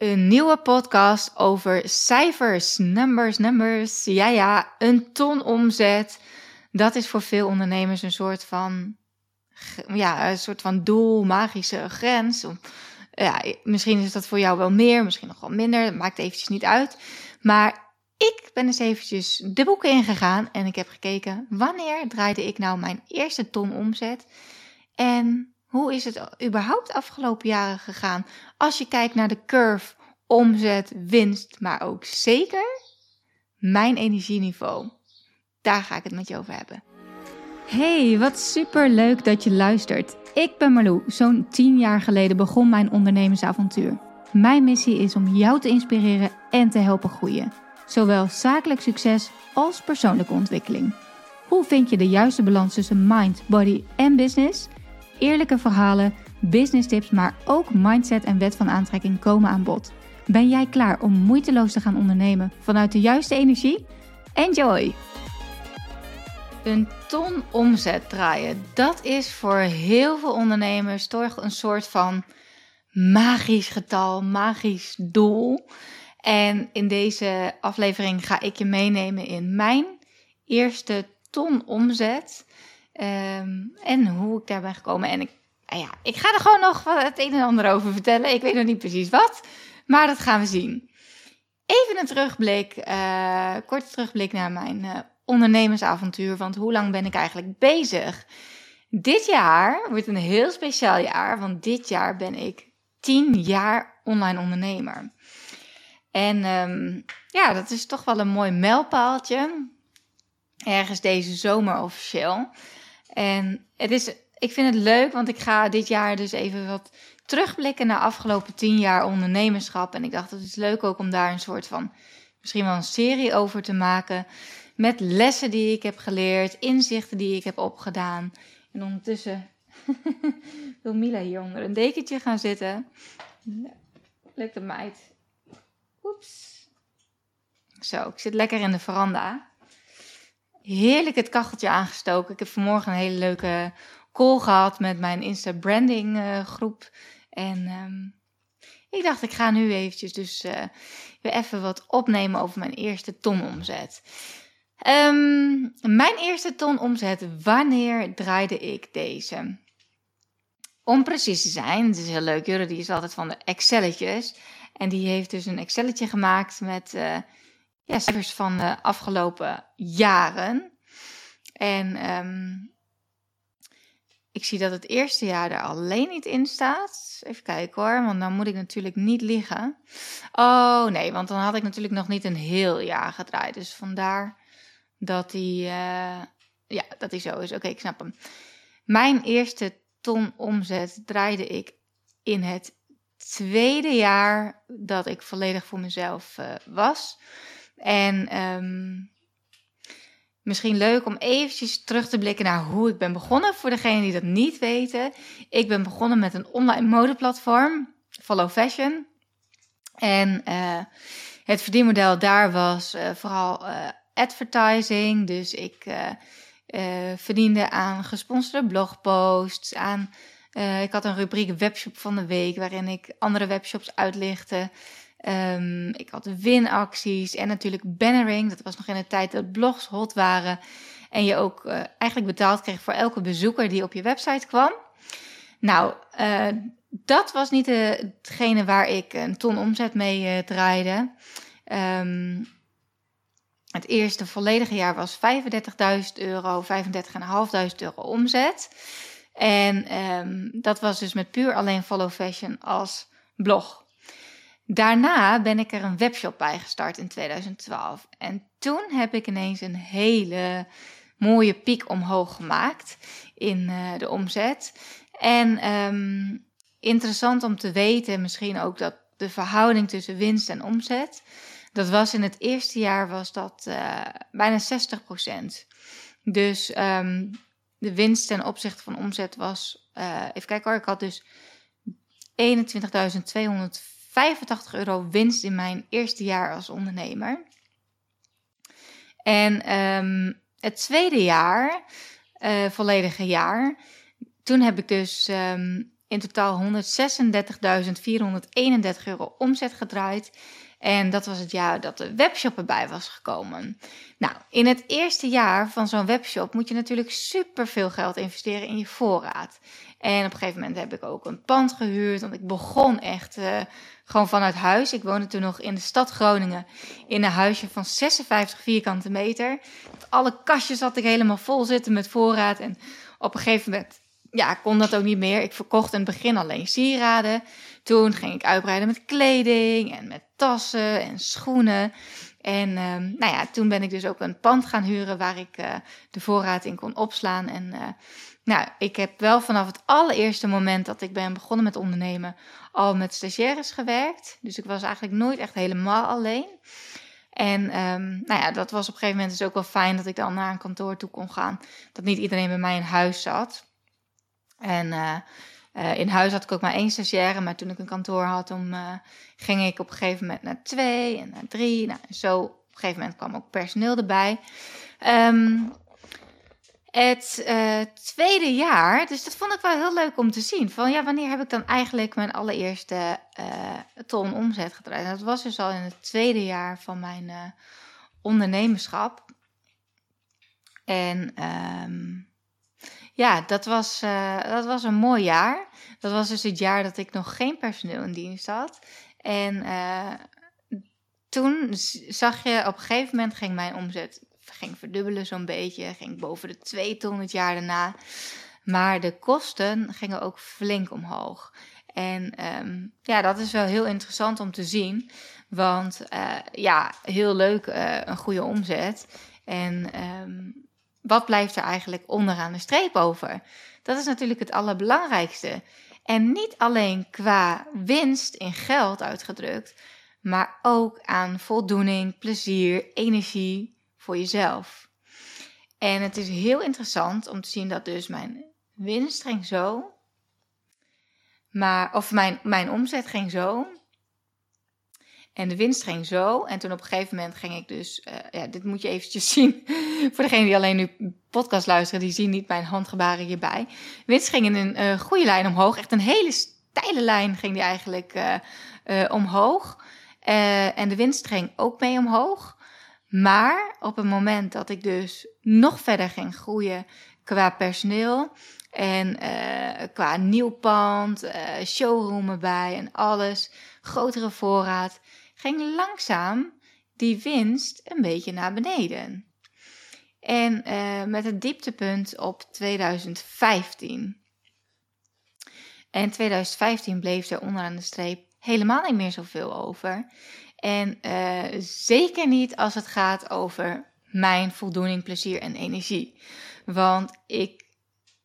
Een nieuwe podcast over cijfers, numbers, numbers. Ja, ja, een ton omzet. Dat is voor veel ondernemers een soort van, ja, een soort van doel, magische grens. Ja, misschien is dat voor jou wel meer, misschien nog wel minder. Dat maakt eventjes niet uit. Maar ik ben eens eventjes de boeken ingegaan en ik heb gekeken wanneer draaide ik nou mijn eerste ton omzet. En hoe is het überhaupt afgelopen jaren gegaan? Als je kijkt naar de curve, omzet, winst, maar ook zeker mijn energieniveau. Daar ga ik het met je over hebben. Hey, wat super leuk dat je luistert. Ik ben Marlou. Zo'n 10 jaar geleden begon mijn ondernemersavontuur. Mijn missie is om jou te inspireren en te helpen groeien. Zowel zakelijk succes als persoonlijke ontwikkeling. Hoe vind je de juiste balans tussen mind, body en business? Eerlijke verhalen, business tips, maar ook mindset en wet van aantrekking komen aan bod. Ben jij klaar om moeiteloos te gaan ondernemen vanuit de juiste energie? Enjoy! Een ton omzet draaien, dat is voor heel veel ondernemers toch een soort van magisch getal, magisch doel. En in deze aflevering ga ik je meenemen in mijn eerste ton omzet. Ehm, en hoe ik daar ben gekomen. En ik, nou ja, ik ga er gewoon nog het een en ander over vertellen. Ik weet nog niet precies wat, maar dat gaan we zien. Even een terugblik, uh, korte terugblik naar mijn uh, ondernemersavontuur. Want hoe lang ben ik eigenlijk bezig? Dit jaar wordt een heel speciaal jaar, want dit jaar ben ik 10 jaar online ondernemer. En um, ja, dat is toch wel een mooi mijlpaaltje. Ergens deze zomer officieel. En het is, ik vind het leuk, want ik ga dit jaar dus even wat terugblikken naar afgelopen tien jaar ondernemerschap. En ik dacht, het is leuk ook om daar een soort van, misschien wel een serie over te maken. Met lessen die ik heb geleerd, inzichten die ik heb opgedaan. En ondertussen wil Mila hier onder een dekentje gaan zitten. Lukt de meid. Oeps. Zo, ik zit lekker in de veranda heerlijk het kacheltje aangestoken. Ik heb vanmorgen een hele leuke call gehad met mijn Insta branding uh, groep. En um, ik dacht, ik ga nu eventjes dus uh, weer even wat opnemen over mijn eerste ton omzet. Um, mijn eerste ton omzet, wanneer draaide ik deze? Om precies te zijn, het is heel leuk, Jurre die is altijd van de Excelletjes. En die heeft dus een Excelletje gemaakt met... Uh, ja, cijfers van de afgelopen jaren. En um, ik zie dat het eerste jaar er alleen niet in staat. Even kijken hoor, want dan moet ik natuurlijk niet liggen. Oh nee, want dan had ik natuurlijk nog niet een heel jaar gedraaid. Dus vandaar dat die, uh, ja, dat die zo is. Oké, ik snap hem. Mijn eerste ton omzet draaide ik in het tweede jaar dat ik volledig voor mezelf uh, was. En um, misschien leuk om eventjes terug te blikken naar hoe ik ben begonnen. Voor degenen die dat niet weten. Ik ben begonnen met een online modeplatform, Follow Fashion. En uh, het verdienmodel daar was uh, vooral uh, advertising. Dus ik verdiende aan gesponsorde blogposts, aan... ik had een rubriek webshop van de week waarin ik andere webshops uitlichtte. Um, ik had winacties en natuurlijk bannering. Dat was nog in de tijd dat blogs hot waren. En je ook uh, eigenlijk betaald kreeg voor elke bezoeker die op je website kwam. Nou, uh, dat was niet hetgene waar ik een ton omzet mee draaide. Um, het eerste volledige jaar was 35.000 euro, 35.500 euro omzet. En um, dat was dus met puur alleen Follow Fashion als blog. Daarna ben ik er een webshop bij gestart in 2012. En toen heb ik ineens een hele mooie piek omhoog gemaakt in uh, de omzet. En um, interessant om te weten, misschien ook dat de verhouding tussen winst en omzet. Dat was in het eerste jaar was dat uh, bijna 60%. Dus um, de winst ten opzichte van omzet was, uh, even kijken hoor, ik had dus 21.200 85 euro winst in mijn eerste jaar als ondernemer. En um, het tweede jaar, uh, volledige jaar, toen heb ik dus um, in totaal 136.431 euro omzet gedraaid. En dat was het jaar dat de webshop erbij was gekomen. Nou, in het eerste jaar van zo'n webshop moet je natuurlijk super veel geld investeren in je voorraad. En op een gegeven moment heb ik ook een pand gehuurd, want ik begon echt uh, gewoon vanuit huis. Ik woonde toen nog in de stad Groningen in een huisje van 56 vierkante meter. Alle kastjes had ik helemaal vol zitten met voorraad. En op een gegeven moment ja, kon dat ook niet meer. Ik verkocht in het begin alleen sieraden. Toen ging ik uitbreiden met kleding en met tassen en schoenen. En um, nou ja, toen ben ik dus ook een pand gaan huren waar ik uh, de voorraad in kon opslaan. En uh, nou, ik heb wel vanaf het allereerste moment dat ik ben begonnen met ondernemen al met stagiaires gewerkt. Dus ik was eigenlijk nooit echt helemaal alleen. En um, nou ja, dat was op een gegeven moment dus ook wel fijn dat ik dan naar een kantoor toe kon gaan. Dat niet iedereen bij mij in huis zat. En uh, uh, in huis had ik ook maar één stagiaire, maar toen ik een kantoor had, om, uh, ging ik op een gegeven moment naar twee en naar drie. Nou, zo op een gegeven moment kwam ook personeel erbij. Um, het uh, tweede jaar, dus dat vond ik wel heel leuk om te zien. Van ja, wanneer heb ik dan eigenlijk mijn allereerste uh, ton omzet gedraaid? Dat was dus al in het tweede jaar van mijn uh, ondernemerschap. En um, ja, dat was, dat was een mooi jaar. Dat was dus het jaar dat ik nog geen personeel in dienst had. En toen zag je op een gegeven moment ging mijn omzet ging verdubbelen zo'n beetje. Ging boven de 2 ton het jaar daarna. Maar de kosten gingen ook flink omhoog. En um, ja, dat is wel heel interessant om te zien. Want uh, ja, heel leuk, uh, een goede omzet. En um, wat blijft er eigenlijk onderaan de streep over? Dat is natuurlijk het allerbelangrijkste. En niet alleen qua winst in geld uitgedrukt, maar ook aan voldoening, plezier, energie, jezelf. En het is heel interessant om te zien dat dus mijn winst ging zo. Maar, of mijn, mijn omzet ging zo. En de winst ging zo. En toen op een gegeven moment ging ik dus. Uh, ja, dit moet je eventjes zien. Voor degenen die alleen nu podcast luisteren, die zien niet mijn handgebaren hierbij. Winst ging in een uh, goede lijn omhoog. Echt een hele steile lijn ging die eigenlijk uh, omhoog. en de winst ging ook mee omhoog. Maar op het moment dat ik dus nog verder ging groeien qua personeel en uh, qua nieuw pand, uh, showroom erbij en alles, grotere voorraad, ging langzaam die winst een beetje naar beneden. En uh, met een dieptepunt op 2015. En 2015 bleef er onderaan de streep helemaal niet meer zoveel over. En uh, zeker niet als het gaat over mijn voldoening, plezier en energie. Want ik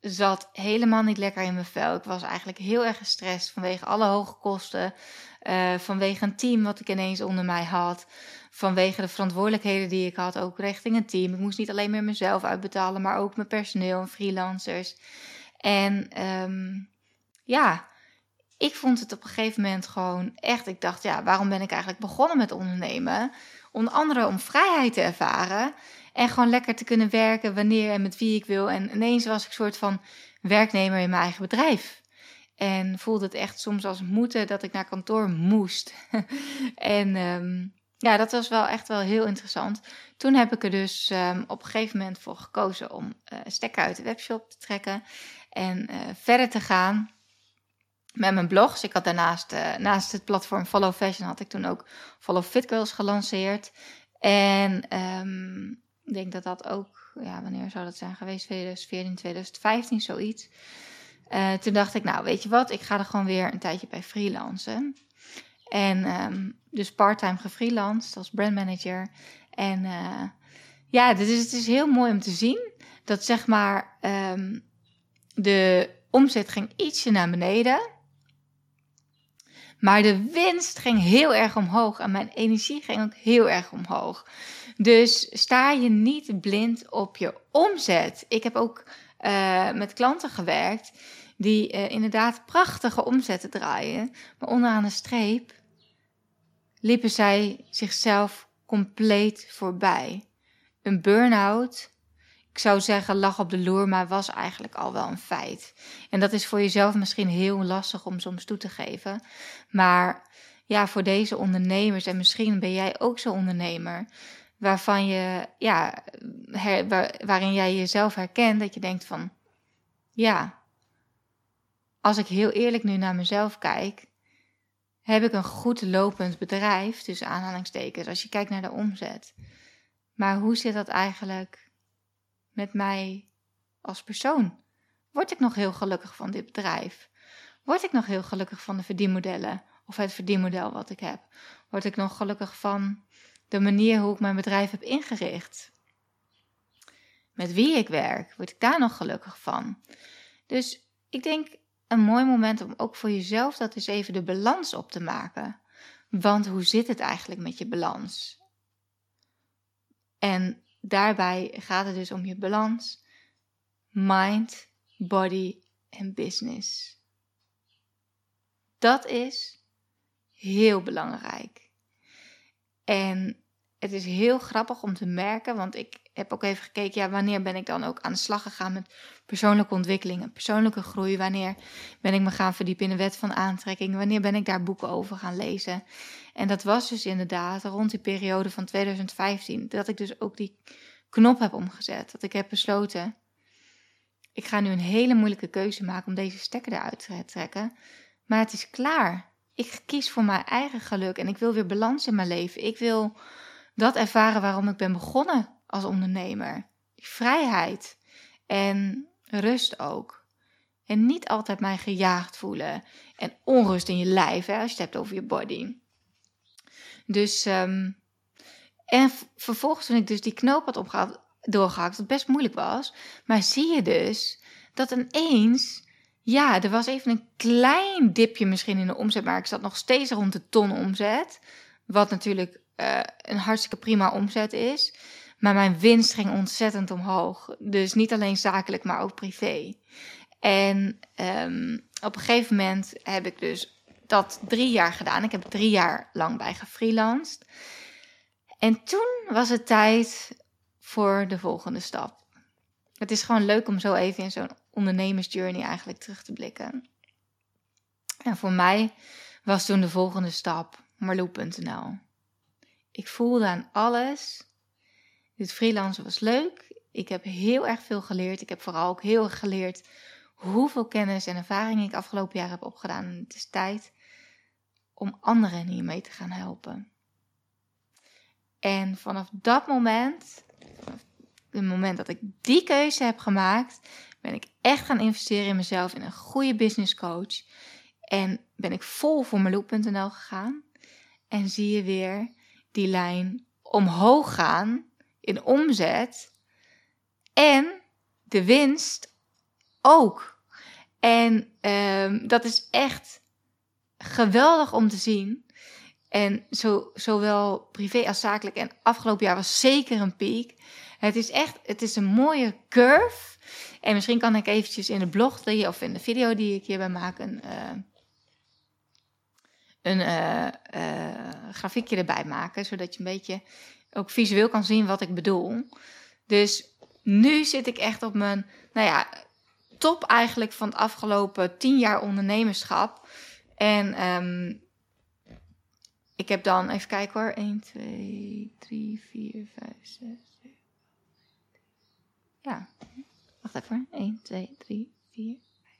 zat helemaal niet lekker in mijn vel. Ik was eigenlijk heel erg gestrest vanwege alle hoge kosten. Uh, vanwege een team wat ik ineens onder mij had. Vanwege de verantwoordelijkheden die ik had, ook richting een team. Ik moest niet alleen meer mezelf uitbetalen, maar ook mijn personeel en freelancers. En um, ja, ik vond het op een gegeven moment gewoon echt. Ik dacht, ja, waarom ben ik eigenlijk begonnen met ondernemen? Onder andere om vrijheid te ervaren. En gewoon lekker te kunnen werken wanneer en met wie ik wil. En ineens was ik een soort van werknemer in mijn eigen bedrijf. En voelde het echt soms als moeten dat ik naar kantoor moest. en um, ja, dat was wel echt wel heel interessant. Toen heb ik er dus um, op een gegeven moment voor gekozen om uh, stekker uit de webshop te trekken. En uh, verder te gaan met mijn blogs. Ik had daarnaast, uh, naast het platform Follow Fashion, had ik toen ook Follow Fit Girls gelanceerd. En um, ik denk dat dat ook, ja, wanneer zou dat zijn geweest? 2014, 2015, zoiets. Uh, toen dacht ik, nou, weet je wat, ik ga er gewoon weer een tijdje bij freelancen. En um, dus parttime gefreelanced als brandmanager. En uh, ja, is, het is heel mooi om te zien dat zeg maar um, de omzet ging ietsje naar beneden. Maar de winst ging heel erg omhoog en mijn energie ging ook heel erg omhoog. Dus sta je niet blind op je omzet. Ik heb ook uh, met klanten gewerkt die uh, inderdaad prachtige omzetten draaien. Maar onderaan de streep liepen zij zichzelf compleet voorbij. Een burn-out ik zou zeggen, lag op de loer, maar was eigenlijk al wel een feit. En dat is voor jezelf misschien heel lastig om soms toe te geven. Maar ja, voor deze ondernemers, en misschien ben jij ook zo'n ondernemer, waarvan je, ja, waarin jij jezelf herkent, dat je denkt van, ja, als ik heel eerlijk nu naar mezelf kijk, heb ik een goed lopend bedrijf, tussen aanhalingstekens, als je kijkt naar de omzet. Maar hoe zit dat eigenlijk met mij als persoon? Word ik nog heel gelukkig van dit bedrijf? Word ik nog heel gelukkig van de verdienmodellen of het verdienmodel wat ik heb? Word ik nog gelukkig van de manier hoe ik mijn bedrijf heb ingericht? Met wie ik werk, word ik daar nog gelukkig van? Dus ik denk een mooi moment om ook voor jezelf dat eens even de balans op te maken. Want hoe zit het eigenlijk met je balans? En daarbij gaat het dus om je balans, mind, body en business. Dat is heel belangrijk. En het is heel grappig om te merken, want ik heb ook even gekeken, ja, wanneer ben ik dan ook aan de slag gegaan met persoonlijke ontwikkeling en persoonlijke groei? Wanneer ben ik me gaan verdiepen in de wet van aantrekking? Wanneer ben ik daar boeken over gaan lezen? En dat was dus inderdaad rond die periode van 2015, dat ik dus ook die knop heb omgezet. Dat ik heb besloten, ik ga nu een hele moeilijke keuze maken om deze stekker eruit te trekken. Maar het is klaar. Ik kies voor mijn eigen geluk en ik wil weer balans in mijn leven. Ik wil dat ervaren waarom ik ben begonnen als ondernemer. Die vrijheid en rust ook. En niet altijd mij gejaagd voelen. En onrust in je lijf, hè, als je het hebt over je body. Dus, ehm, en vervolgens toen ik dus die knoop had opgehaald, doorgehakt, wat best moeilijk was. Maar zie je dus dat ineens, ja, er was even een klein dipje misschien in de omzet, maar ik zat nog steeds rond de ton omzet. Wat natuurlijk uh, een hartstikke prima omzet is. Maar mijn winst ging ontzettend omhoog. Dus niet alleen zakelijk, maar ook privé. En um, op een gegeven moment heb ik dus dat drie jaar gedaan. Ik heb drie jaar lang bij gefreelanced. En toen was het tijd voor de volgende stap. Het is gewoon leuk om zo even in zo'n ondernemersjourney eigenlijk terug te blikken. En voor mij was toen de volgende stap Marloe.nl. Ik voelde aan alles. Dit freelancen was leuk. Ik heb heel erg veel geleerd. Ik heb vooral ook heel erg geleerd hoeveel kennis en ervaring ik afgelopen jaar heb opgedaan. Het is tijd om anderen hiermee te gaan helpen. En vanaf dat moment, het moment dat ik die keuze heb gemaakt, ben ik echt gaan investeren in mezelf, in een goede business coach. En ben ik vol voor meloop.nl gegaan. En zie je weer die lijn omhoog gaan in omzet. En de winst ook. En um, dat is echt geweldig om te zien. En zo, zowel privé als zakelijk. En afgelopen jaar was zeker een piek. Het is echt, het is een mooie curve. En misschien kan ik eventjes in de blog die, of in de video die ik hierbij maak een, uh, een uh, uh, grafiekje erbij maken. Zodat je een beetje ook visueel kan zien wat ik bedoel. Dus nu zit ik echt op mijn, nou ja, top eigenlijk van het afgelopen tien jaar ondernemerschap. En um, ik heb dan, even kijken hoor, 1, 2, 3, 4, 5, 6, 7, Ja, wacht even hoor. 1, 2, 3, 4, 5,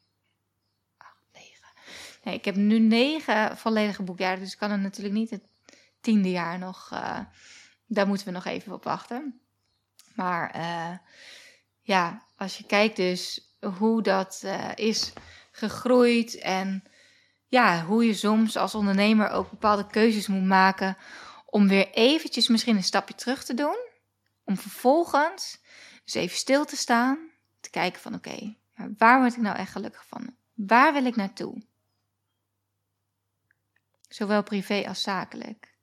8, 9. Nee, ik heb nu negen volledige boekjaren, dus ik kan er natuurlijk niet het tiende jaar nog, uh, daar moeten we nog even op wachten. Maar uh, ja, als je kijkt dus hoe dat uh, is gegroeid en ja, hoe je soms als ondernemer ook bepaalde keuzes moet maken om weer eventjes misschien een stapje terug te doen. Om vervolgens dus even stil te staan, te kijken van oké, waar word ik nou echt gelukkig van? Waar wil ik naartoe? Zowel privé als zakelijk.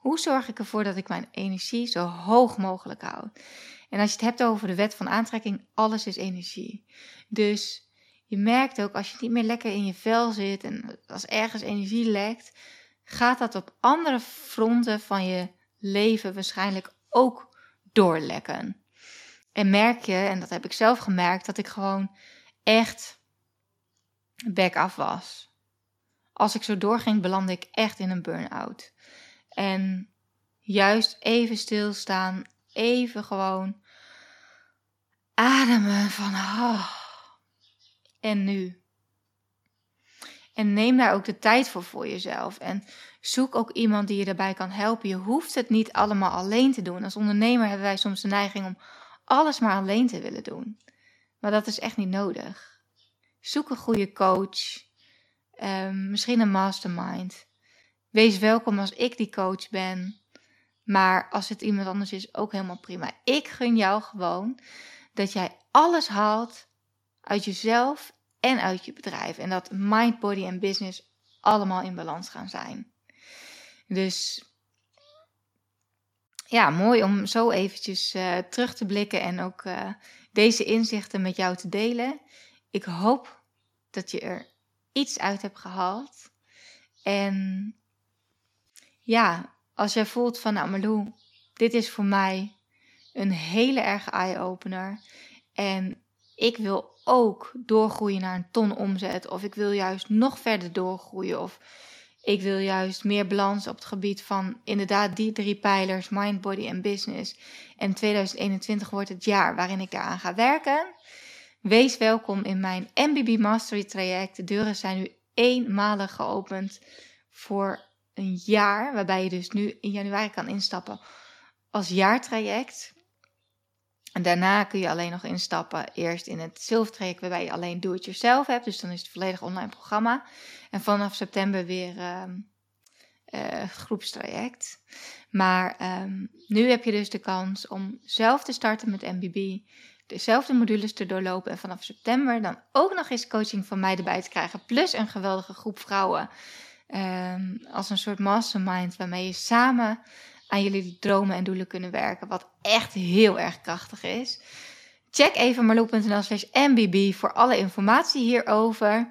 Hoe zorg ik ervoor dat ik mijn energie zo hoog mogelijk houd? En als je het hebt over de wet van aantrekking, alles is energie. Dus je merkt ook als je niet meer lekker in je vel zit en als ergens energie lekt, gaat dat op andere fronten van je leven waarschijnlijk ook doorlekken. En merk je, en dat heb ik zelf gemerkt, dat ik gewoon echt back af was. Als ik zo doorging, belandde ik echt in een burn-out. En juist even stilstaan, even gewoon ademen van oh. en nu. En neem daar ook de tijd voor voor jezelf. En zoek ook iemand die je daarbij kan helpen. Je hoeft het niet allemaal alleen te doen. Als ondernemer hebben wij soms de neiging om alles maar alleen te willen doen. Maar dat is echt niet nodig. Zoek een goede coach. Um, misschien een mastermind. Wees welkom als ik die coach ben. Maar als het iemand anders is, ook helemaal prima. Ik gun jou gewoon dat jij alles haalt uit jezelf en uit je bedrijf. En dat mind, body en business allemaal in balans gaan zijn. Dus ja, mooi om zo eventjes uh, terug te blikken en ook uh, deze inzichten met jou te delen. Ik hoop dat je er iets uit hebt gehaald. En ja, als jij voelt van, nou dit is voor mij een hele erge eye-opener. En ik wil ook doorgroeien naar een ton omzet. Of ik wil juist nog verder doorgroeien. Of ik wil juist meer balans op het gebied van inderdaad die drie pijlers, mind, body en business. En 2021 wordt het jaar waarin ik daaraan ga werken. Wees welkom in mijn MBB Mastery traject. De deuren zijn nu eenmalig geopend voor een jaar, waarbij je dus nu in januari kan instappen als jaartraject. En daarna kun je alleen nog instappen eerst in het zilvertraject waarbij je alleen do-it-yourself hebt. Dus dan is het volledig online programma. En vanaf september weer uh, uh, groepstraject. Maar um, nu heb je dus de kans om zelf te starten met MBB. Dezelfde modules te doorlopen. En vanaf september dan ook nog eens coaching van mij erbij te krijgen. Plus een geweldige groep vrouwen. Um, als een soort mastermind waarmee je samen aan jullie dromen en doelen kunnen werken. Wat echt heel erg krachtig is. Check even marloe.nl slash mbb voor alle informatie hierover.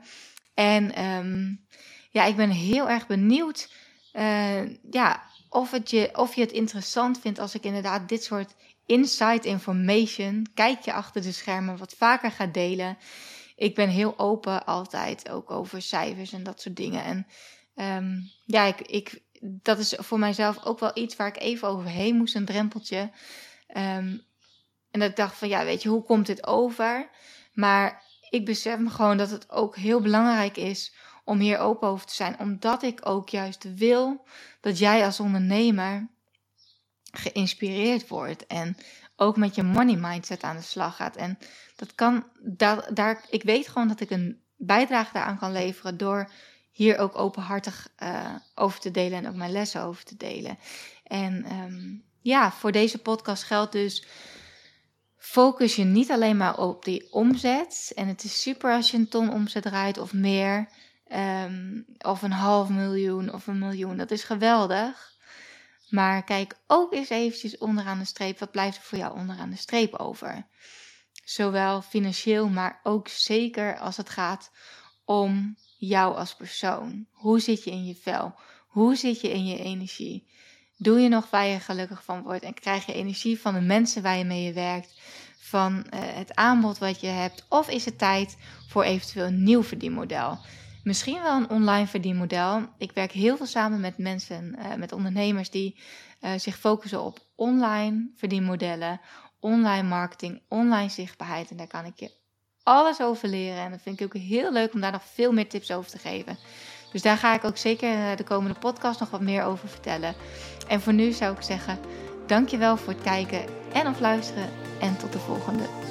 En um, ja, ik ben heel erg benieuwd uh, ja, of, het je, of je het interessant vindt als ik inderdaad dit soort inside information, kijkje achter de schermen, wat vaker ga delen. Ik ben heel open altijd, ook over cijfers en dat soort dingen. En um, ja, ik, ik, dat is voor mijzelf ook wel iets waar ik even overheen moest, een drempeltje. Um, en dat ik dacht van, ja, weet je, hoe komt dit over? Maar ik besef me gewoon dat het ook heel belangrijk is om hier open over te zijn. Omdat ik ook juist wil dat jij als ondernemer geïnspireerd wordt. En ook met je money mindset aan de slag gaat. En dat kan, daar, daar, ik weet gewoon dat ik een bijdrage daaraan kan leveren door hier ook openhartig uh, over te delen en ook mijn lessen over te delen. En um, ja, voor deze podcast geldt dus. Focus je niet alleen maar op die omzet. En het is super als je een ton omzet draait of meer. Um, of een half miljoen of een miljoen. Dat is geweldig. Maar kijk ook eens eventjes onderaan de streep. Wat blijft er voor jou onderaan de streep over? Zowel financieel, maar ook zeker als het gaat om jou als persoon. Hoe zit je in je vel? Hoe zit je in je energie? Doe je nog waar je gelukkig van wordt? En krijg je energie van de mensen waar je mee werkt? Van uh, het aanbod wat je hebt? Of is het tijd voor eventueel een nieuw verdienmodel? Misschien wel een online verdienmodel. Ik werk heel veel samen met mensen, uh, met ondernemers die uh, zich focussen op online verdienmodellen, online marketing, online zichtbaarheid. En daar kan ik je alles over leren. En dat vind ik ook heel leuk om daar nog veel meer tips over te geven. Dus daar ga ik ook zeker eh, de komende podcast nog wat meer over vertellen. En voor nu zou ik zeggen, dankjewel voor het kijken en of luisteren. En tot de volgende.